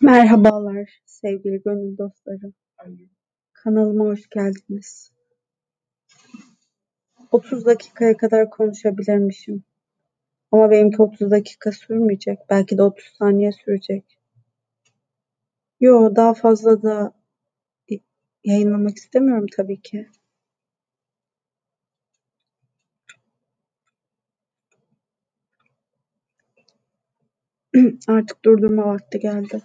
Merhabalar sevgili gönül dostları. Kanalıma hoş geldiniz. 30 dakikaya kadar konuşabilirmişim. Ama benimki 30 dakika sürmeyecek. Belki de 30 saniye sürecek. Yo daha fazla da yayınlamak istemiyorum tabii ki. Artık durdurma vakti geldi.